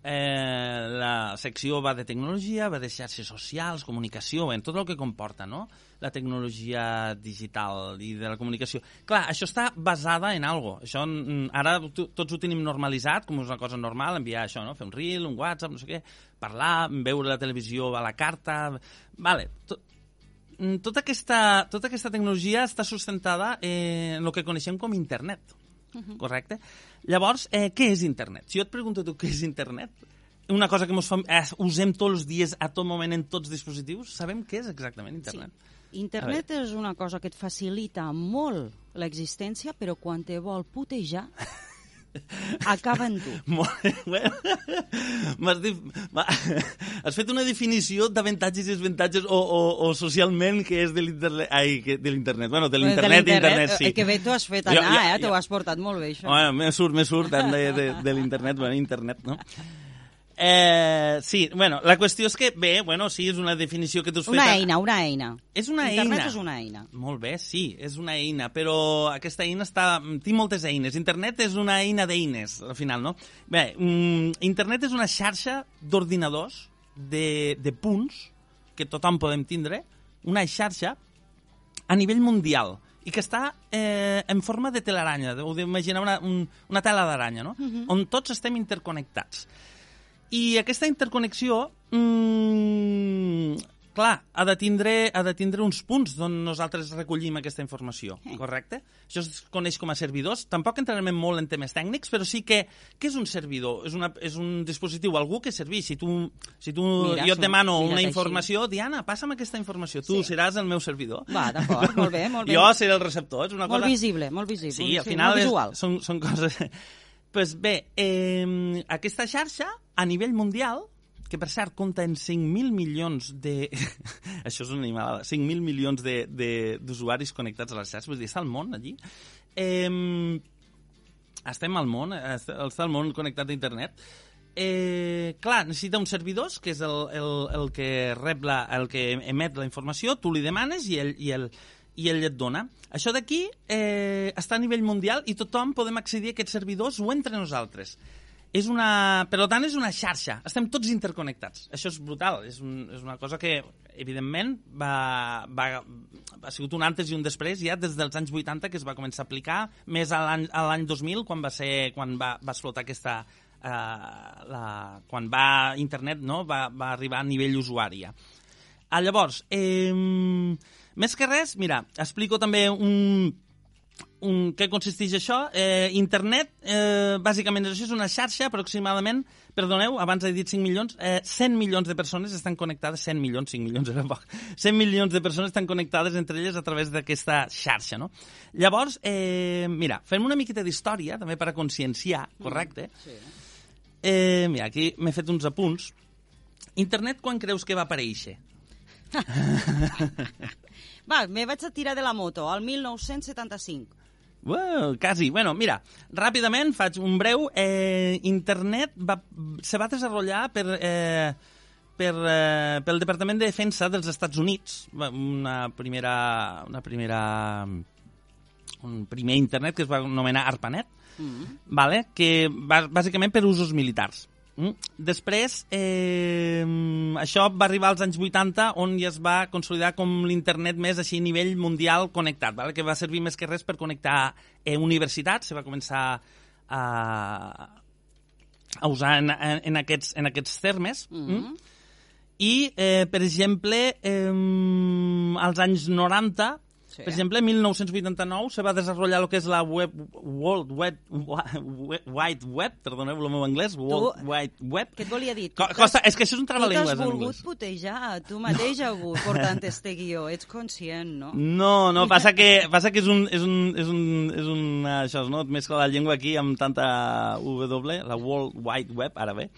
eh, la secció va de tecnologia, va de xarxes socials, comunicació, en tot el que comporta, no?, la tecnologia digital i de la comunicació. Clar, això està basada en algo. Això, mm, ara to- tots ho tenim normalitzat, com és una cosa normal, enviar això, no?, fer un reel, un WhatsApp, no sé què, parlar, veure la televisió a la carta... Vale, tot, Mm, tota aquesta, tota aquesta tecnologia està sustentada en el que coneixem com internet, correcte? Llavors, eh, què és internet? Si jo et pregunto tu què és internet, una cosa que fam, eh, usem tots els dies, a tot moment, en tots els dispositius, sabem què és exactament internet? Internet és una cosa que et facilita molt l'existència, però quan te vol putejar, acaba en tu. M'has dit, has fet una definició d'avantatges i desavantatges o, o, o socialment que és de l'internet. Ai, que de l'internet. Bueno, de l'internet, internet, sí. Eh, que bé t'ho has fet anar, jo- eh? jo- T'ho has portat molt bé, això. Bueno, me surt, me surt, de, de, de l'internet, bueno, internet, no? Eh, sí, bueno, la qüestió és que, bé, bueno, sí, és una definició que tu has fet... Una eina, una eina. És una Internet eina. és una eina. Molt bé, sí, és una eina, però aquesta eina està... té moltes eines. Internet és una eina d'eines, al final, no? Bé, mm, internet és una xarxa d'ordinadors, de, de punts, que tothom podem tindre, una xarxa a nivell mundial i que està eh, en forma de telaranya, heu d'imaginar una, un, una tela d'aranya, no? On tots estem interconnectats. I aquesta interconnexió, mmm, clar, ha de, tindre, ha de tindre uns punts d'on nosaltres recollim aquesta informació, correcte? Això es coneix com a servidors. Tampoc entrarem molt en temes tècnics, però sí que... Què és un servidor? És, una, és un dispositiu, algú que serveix. Si tu, si tu Mira, jo et sí, demano una així. informació, Diana, passa'm aquesta informació. Tu Sí. seràs el meu servidor. Va, d'acord, molt bé, molt bé. Jo seré el receptor. És una Molt cosa... visible, molt visible. Sí, al sí, final molt és, són, són coses... pues bé, eh, aquesta xarxa, a nivell mundial, que per cert compta en 5.000 milions de... Això és una animalada. 5.000 milions d'usuaris connectats a les xarxes. Vull dir, està el món allí. Eh, estem al món, est- està el món connectat a internet. Eh, clar, necessita uns servidors, que és el, el, el que rep la, el que emet la informació, tu li demanes i ell, i ell, i ell et dona. Això d'aquí eh, està a nivell mundial i tothom podem accedir a aquests servidors o entre nosaltres. És una... Per tant, és una xarxa. Estem tots interconnectats. Això és brutal. És, un, és una cosa que, evidentment, va, va, ha sigut un antes i un després, ja des dels anys 80 que es va començar a aplicar, més a l'any a l'any 2000, quan va ser quan va, va explotar aquesta... Eh, la, quan va internet no? va, va arribar a nivell usuari. ja. Ah, llavors, eh, més que res, mira, explico també un, un, què consisteix això? Eh, internet, eh, bàsicament, això és una xarxa aproximadament, perdoneu, abans he dit 5 milions, eh, 100 milions de persones estan connectades, 100 milions, 5 milions era poc, 100 milions de persones estan connectades entre elles a través d'aquesta xarxa, no? Llavors, eh, mira, fem una miqueta d'història, també per a conscienciar, correcte? Sí. Eh, mira, aquí m'he fet uns apunts. Internet quan creus que va aparèixer? Va, me vaig a tirar de la moto, al 1975. Well, quasi. Bueno, mira, ràpidament faig un breu. Eh, Internet va, se va desenvolupar per, eh, per, eh, pel Departament de Defensa dels Estats Units. Una primera... Una primera un primer internet que es va anomenar ARPANET, Mm. vale? que va, bàsicament per usos militars. Mm. Després, eh, això va arribar als anys 80, on ja es va consolidar com l'internet més així a nivell mundial connectat, vale? que va servir més que res per connectar eh, universitats, se va començar a, a usar en, en, aquests, en aquests termes. Mm. Mm? I, eh, per exemple, eh, als anys 90, Sí. per exemple, en 1989 se va desenvolupar el que és la web, World Web, Wide Web, perdoneu el meu anglès, World Wide Web. Què et volia dir? Co Tu costa, és que això és un Tu trabalengües t'has volgut putejar, tu mateix, Agut, portant este guió. Ets conscient, no? No, no, passa que, passa que és un, és un, és un, és un això, no? Et mescla la llengua aquí amb tanta W, la World Wide Web, ara bé,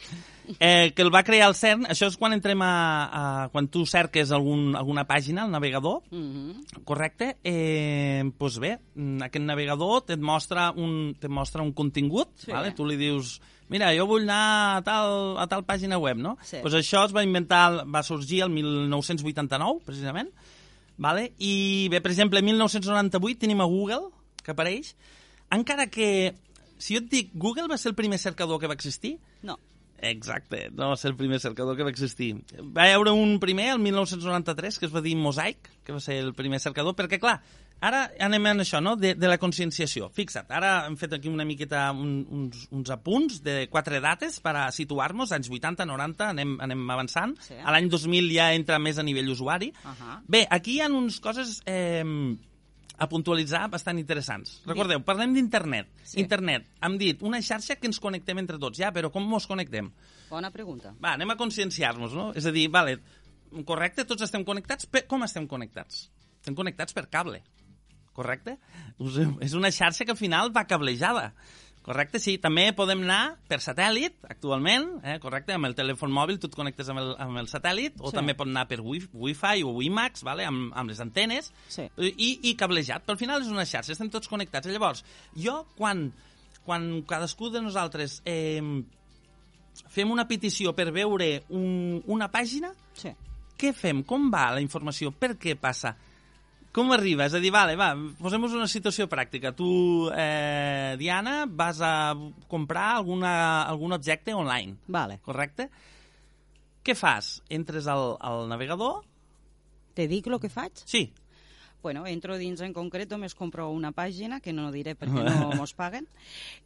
eh, que el va crear el CERN, això és quan entrem a, a quan tu cerques algun, alguna pàgina al navegador, Mm correcte? Eh, doncs bé, mm, aquest navegador et mostra un, te mostra un contingut, Sí. vale? tu li dius, mira, jo vull anar a tal, a tal pàgina web, no? Sí. Pues això es va inventar, va sorgir el 1989, precisament, vale? i bé, per exemple, en 1998 tenim a Google, que apareix, encara que, si jo et dic, Google va ser el primer cercador que va existir, No. Exacte, no va ser el primer cercador que va existir. Va haure un primer, el 1993, que es va dir Mosaic, que va ser el primer cercador, perquè, clar, ara anem en això, no?, de, de la conscienciació. Fixa't, ara hem fet aquí una miqueta un, uns, uns apunts de quatre dates per a situar-nos, anys 80, 90, anem, anem avançant. Sí. A l'any 2000 ja entra més a nivell usuari. Ahà. Bé, aquí hi ha unes coses eh, a puntualitzar bastant interessants. Recordeu, parlem d'internet. Sí. Internet, hem dit, una xarxa que ens connectem entre tots. Ja, però com ens connectem? Bona pregunta. Va, anem a conscienciar-nos, no? És a dir, vale, correcte, tots estem connectats, però com estem connectats? Estem connectats per cable, correcte? És una xarxa que al final va cablejada. Correcte, sí. També podem anar per satèl·lit, actualment, eh, correcte, amb el telèfon mòbil tu et connectes amb el, amb el satèl·lit, o Sí. també pot anar per wi Wi-Fi o WiMAX, vale, amb, amb les antenes, Sí. i, i cablejat. Però al final és una xarxa, estem tots connectats. Llavors, jo, quan, quan cadascú de nosaltres eh, fem una petició per veure un, una pàgina, Sí. què fem? Com va la informació? Per què passa? Com arriba? És a dir, vale, va, posem-nos una situació pràctica. Tu, eh, Diana, vas a comprar alguna, algun objecte online, Vale. correcte? Què fas? Entres al, al navegador? Te dic el que faig? Sí. Bueno, entro dins en concret, només compro una pàgina, que no diré perquè no mos paguen,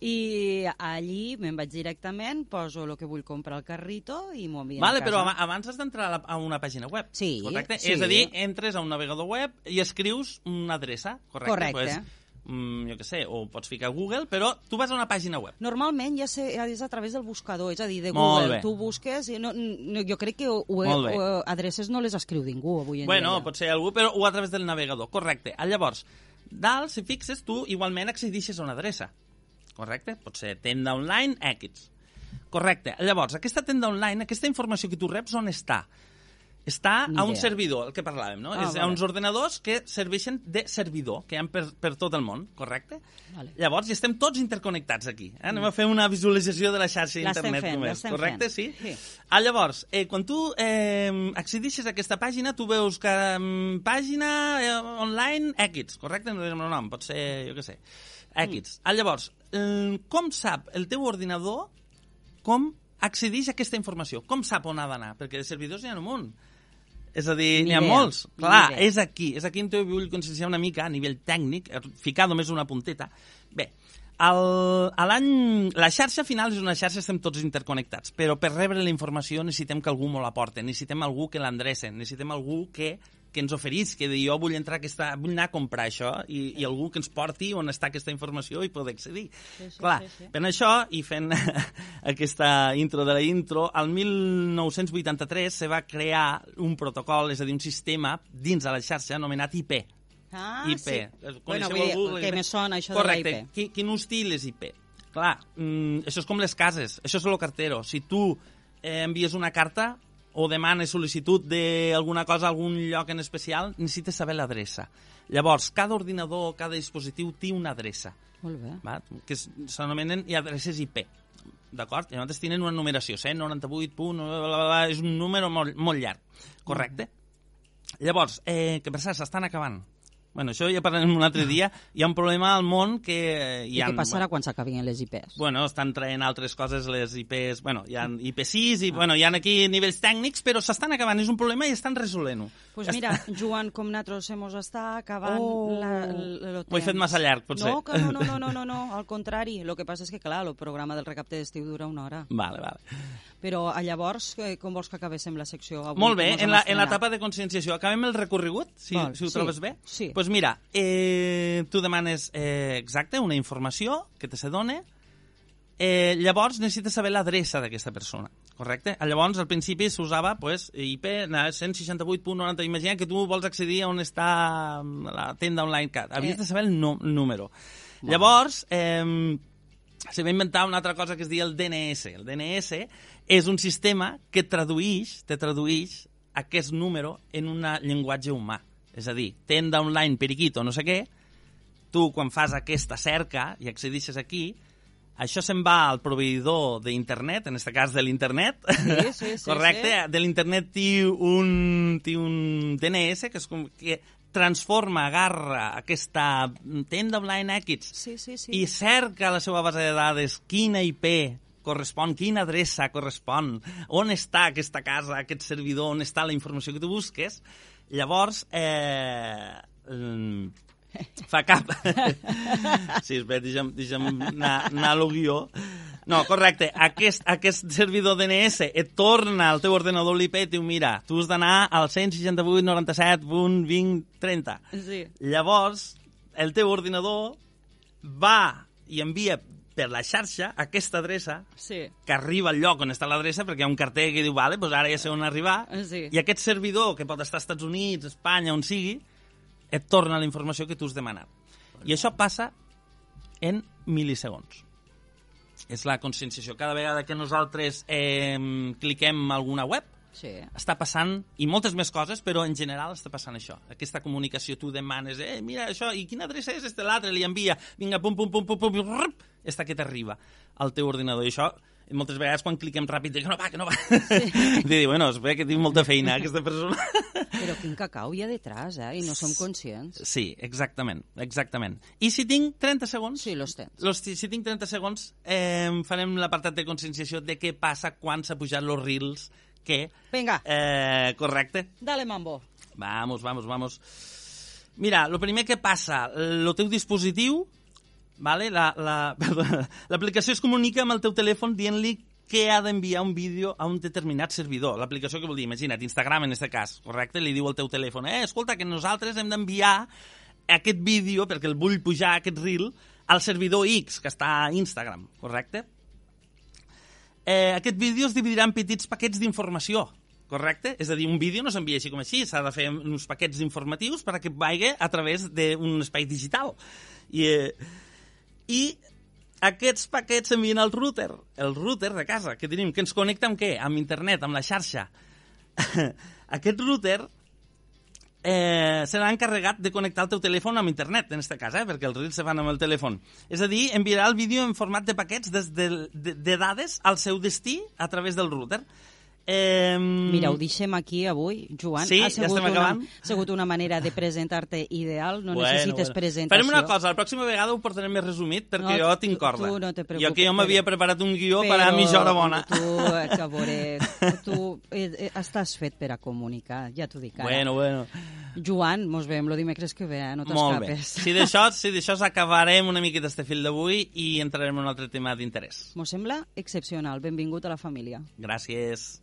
i allí me'n vaig directament, poso el que vull comprar al carrito i m'ho envien Vale, a casa. però abans has d'entrar a, a una pàgina web. Sí, correcte? sí. És a dir, entres a un navegador web i escrius una adreça, correcte? Correcte. Pues, mm, jo què sé, o pots ficar Google, però tu vas a una pàgina web. Normalment ja sé, és a través del buscador, és a dir, de Google. Tu busques... i No, no, jo crec que ho, ho, adreces no les escriu ningú avui en Bueno, dia. ja. pot ser algú, però o a través del navegador, correcte. Ah, Llavors, dalt, si fixes, tu igualment accedixes a una adreça, correcte? Pot ser tenda online X. Correcte. Llavors, aquesta tenda online, aquesta informació que tu reps, on està? Està a un servidor, el que parlàvem, no? Ah, és a vale. uns ordenadors que serveixen de servidor, que hi ha per, per tot el món, correcte? Vale. Llavors, estem tots interconnectats aquí. Eh? Anem a fer una visualització de la xarxa L'estem d'internet és, l'estem correcte? fent. Sí? Sí. Ah, llavors, eh, quan tu eh, accedixes a aquesta pàgina, tu veus que eh, pàgina eh, online X, correcte? No direm el nom, pot ser, jo què sé, X. Ah, llavors, eh, com sap el teu ordinador com accedix a aquesta informació? Com sap on ha d'anar? Perquè de servidors n'hi ha un munt. És a dir, n'hi ha molts. Clar, és aquí. És aquí on te vull conscienciar una mica a nivell tècnic, ficar només una punteta. Bé, el, a l'any... La xarxa final és una xarxa, estem tots interconnectats, però per rebre la informació necessitem que algú me la porti, necessitem algú que l'endrece, necessitem algú que, que ens oferís, que de jo vull entrar aquesta, vull anar a comprar això i, i algú que ens porti on està aquesta informació i poder accedir. Sí, sí, Clar, sí, sí. per això, i fent aquesta intro de la intro, al 1983 se va crear un protocol, és a dir, un sistema dins de la xarxa anomenat IP. Ah, IP. sí. Coneixeu Bueno, vull dir, algú? que me sona això Correcte. de la IP. Qui- Quin hostil és IP? Clar, mm, això és com les cases, això és lo cartero. Si tu eh, envies una carta o demanes sol·licitud d'alguna cosa a algun lloc en especial, necessites saber l'adreça. Llavors, cada ordinador, cada dispositiu té una adreça, Molt bé. va? que s'anomenen adreces IP. D'acord? I llavors tenen una numeració, 198, punt, bla, bla, és un número molt, molt llarg, correcte? Llavors, eh, que per cert, s'estan acabant. Bueno, això ja parlarem un altre dia. Hi ha un problema al món que... I Hi ha, què passarà quan s'acabin les IPs? Bueno, estan traient altres coses, les IPs... Bueno, hi ha IP6 i, bueno, hi ha aquí nivells tècnics, però s'estan acabant, és un problema i estan resolent-ho. Pues mira, Joan, com nosaltres hemos està acabant Oh. la, el, Ho he fet massa llarg, potser. No, que no, no, no, no, no, no, al contrari. El que passa és que, clar, el programa del recapte d'estiu dura una hora. Vale, vale. Però a llavors, eh, com vols que acabéssim la secció avui? Molt bé, en l'etapa de conscienciació. Acabem el recorregut, si, Val, si ho sí, trobes bé? sí. pues mira, eh, tu demanes eh, exacte una informació que te se dona, eh, llavors necessites saber l'adreça d'aquesta persona, correcte? Llavors, al principi s'usava pues, IP 168.90. Imagina que tu vols accedir a on està la tenda online cat. Havies Eh. de saber el no, número. Llavors, eh, se va inventar una altra cosa que es diu el DNS. El DNS és un sistema que traduïix, te traduïix aquest número en un llenguatge humà. És a dir, tenda online, periquito, no sé què, tu quan fas aquesta cerca i accedixes aquí, això se'n va al proveïdor d'internet, en aquest cas de l'internet, Sí, sí, sí, correcte? sí. De l'internet té un, té un DNS que és com que transforma, agarra aquesta tenda online X Sí, sí, sí. i cerca a la seva base de dades quina IP correspon, quina adreça correspon, on està aquesta casa, aquest servidor, on està la informació que tu busques, llavors eh, fa cap... sí, espera, deixa'm, deixa'm anar, anar a lo guió. No, correcte. Aquest, aquest servidor DNS et torna al teu ordenador l'IP i diu, mira, tu has d'anar al 168.97.20.30. Sí. Llavors, el teu ordinador va i envia per la xarxa aquesta adreça Sí. que arriba al lloc on està l'adreça, perquè hi ha un carter que diu, vale, doncs ara ja sé on arribar, Sí. i aquest servidor, que pot estar als Estats Units, Espanya, on sigui, et torna la informació que tu has demanat. I això passa en mil·lisegons. És la conscienciació. Cada vegada que nosaltres eh, cliquem alguna web, Sí. està passant, i moltes més coses, però en general està passant això. Aquesta comunicació, tu demanes, eh, mira això, i quina adreça és este l'altre? Li envia, vinga, pum, pum, pum, pum, pum, pum, rup, està que t'arriba al teu ordinador. I això, moltes vegades quan cliquem ràpid, dic, no va, que no va. Sí. dic, bueno, es ve que tinc molta feina, aquesta persona. Però quin cacau hi ha detrás, eh? I no som conscients. sí, exactament, exactament. I si tinc 30 segons... Sí, los tens. Los, si tinc 30 segons, eh, farem l'apartat de conscienciació de què passa quan s'ha pujat los reels que... Vinga, Eh, correcte. dale mambo. Vamos, vamos, vamos. Mira, lo primer que passa, el teu dispositiu, vale? la, la, l'aplicació es comunica amb el teu telèfon dient-li que ha d'enviar un vídeo a un determinat servidor. L'aplicació que vol dir, imagina't, Instagram en aquest cas, correcte? Li diu al teu telèfon, eh, escolta, que nosaltres hem d'enviar aquest vídeo, perquè el vull pujar, aquest reel, al servidor X, que està a Instagram, correcte? Eh, aquest vídeo es dividirà en petits paquets d'informació, correcte? És a dir, un vídeo no s'envia així com així, s'ha de fer uns paquets informatius perquè vagi a través d'un espai digital. I, eh, I aquests paquets s'envien al router, el router de casa que tenim, que ens connecta amb què? Amb internet, amb la xarxa. Aquest router eh, serà encarregat de connectar el teu telèfon amb internet, en aquest cas, eh, perquè els reels se fan amb el telèfon. És a dir, enviarà el vídeo en format de paquets des de, de, de dades al seu destí a través del router. Eh, Mira, ho deixem aquí avui, Joan. Sí, ha ja sigut estem una, acabant. Ha sigut una manera de presentar-te ideal, no necessites presentació. Farem una cosa, la pròxima vegada ho portarem més resumit perquè No, jo tinc corda. tu no te jo preocupes, que jo m'havia però- preparat un guió per a mitja hora bona. Tu, veure, tu eh, eh, estàs fet per a comunicar, ja t'ho dic ara. Bueno, bueno. Joan, mos veiem el dimecres que ve, eh? no t'escapes. Si d'això si d'això acabarem una miqueta este fil d'avui i entrarem en un altre tema d'interès. Mos sembla excepcional. Benvingut a la família. Gràcies.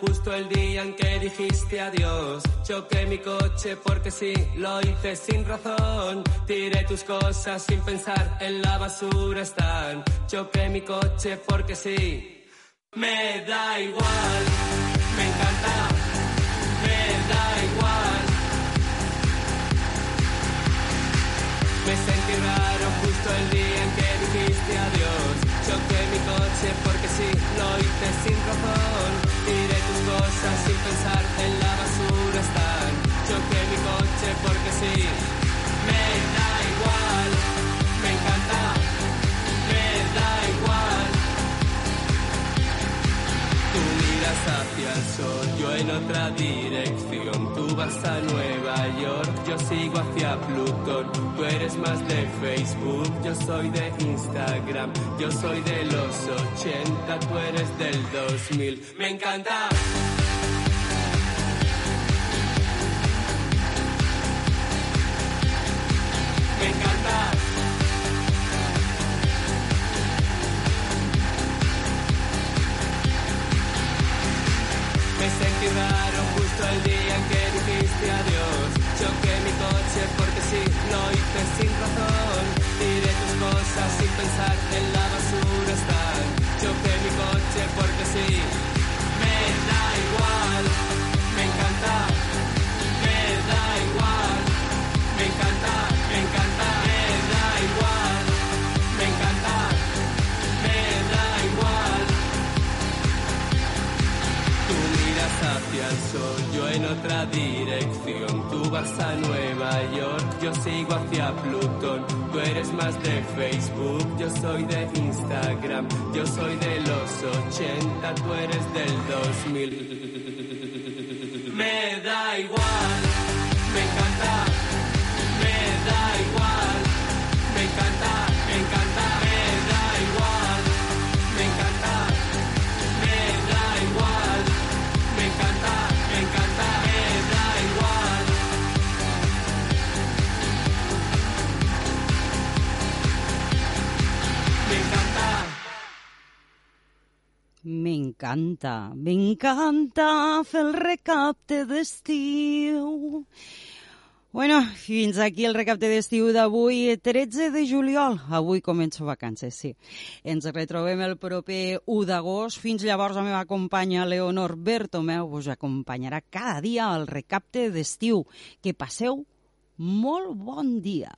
justo el día en que dijiste adiós. Choqué mi coche porque sí, lo hice sin razón. Tiré tus cosas sin pensar, en la basura están. Choqué mi coche porque sí. Me da igual, me encanta, me da igual. Me sentí raro justo el día coche porque sí, lo hice sin razón. Tiré tus cosas sin pensar, en la basura están. Choqué mi coche porque sí, hacia el sol, yo en otra dirección. Tú vas a Nueva York, yo sigo hacia Plutón. Tú eres más de Facebook, yo soy de Instagram. Yo soy de los 80, tú eres del 2000. Me encanta. inside. M'encanta, m'encanta fer el recapte d'estiu. Bueno, fins aquí el recapte d'estiu d'avui, 13 de juliol. Avui començo vacances, sí. Ens retrobem el proper 1 d'agost. Fins llavors la meva companya Leonor Bertomeu us acompanyarà cada dia al recapte d'estiu. Que passeu molt bon dia.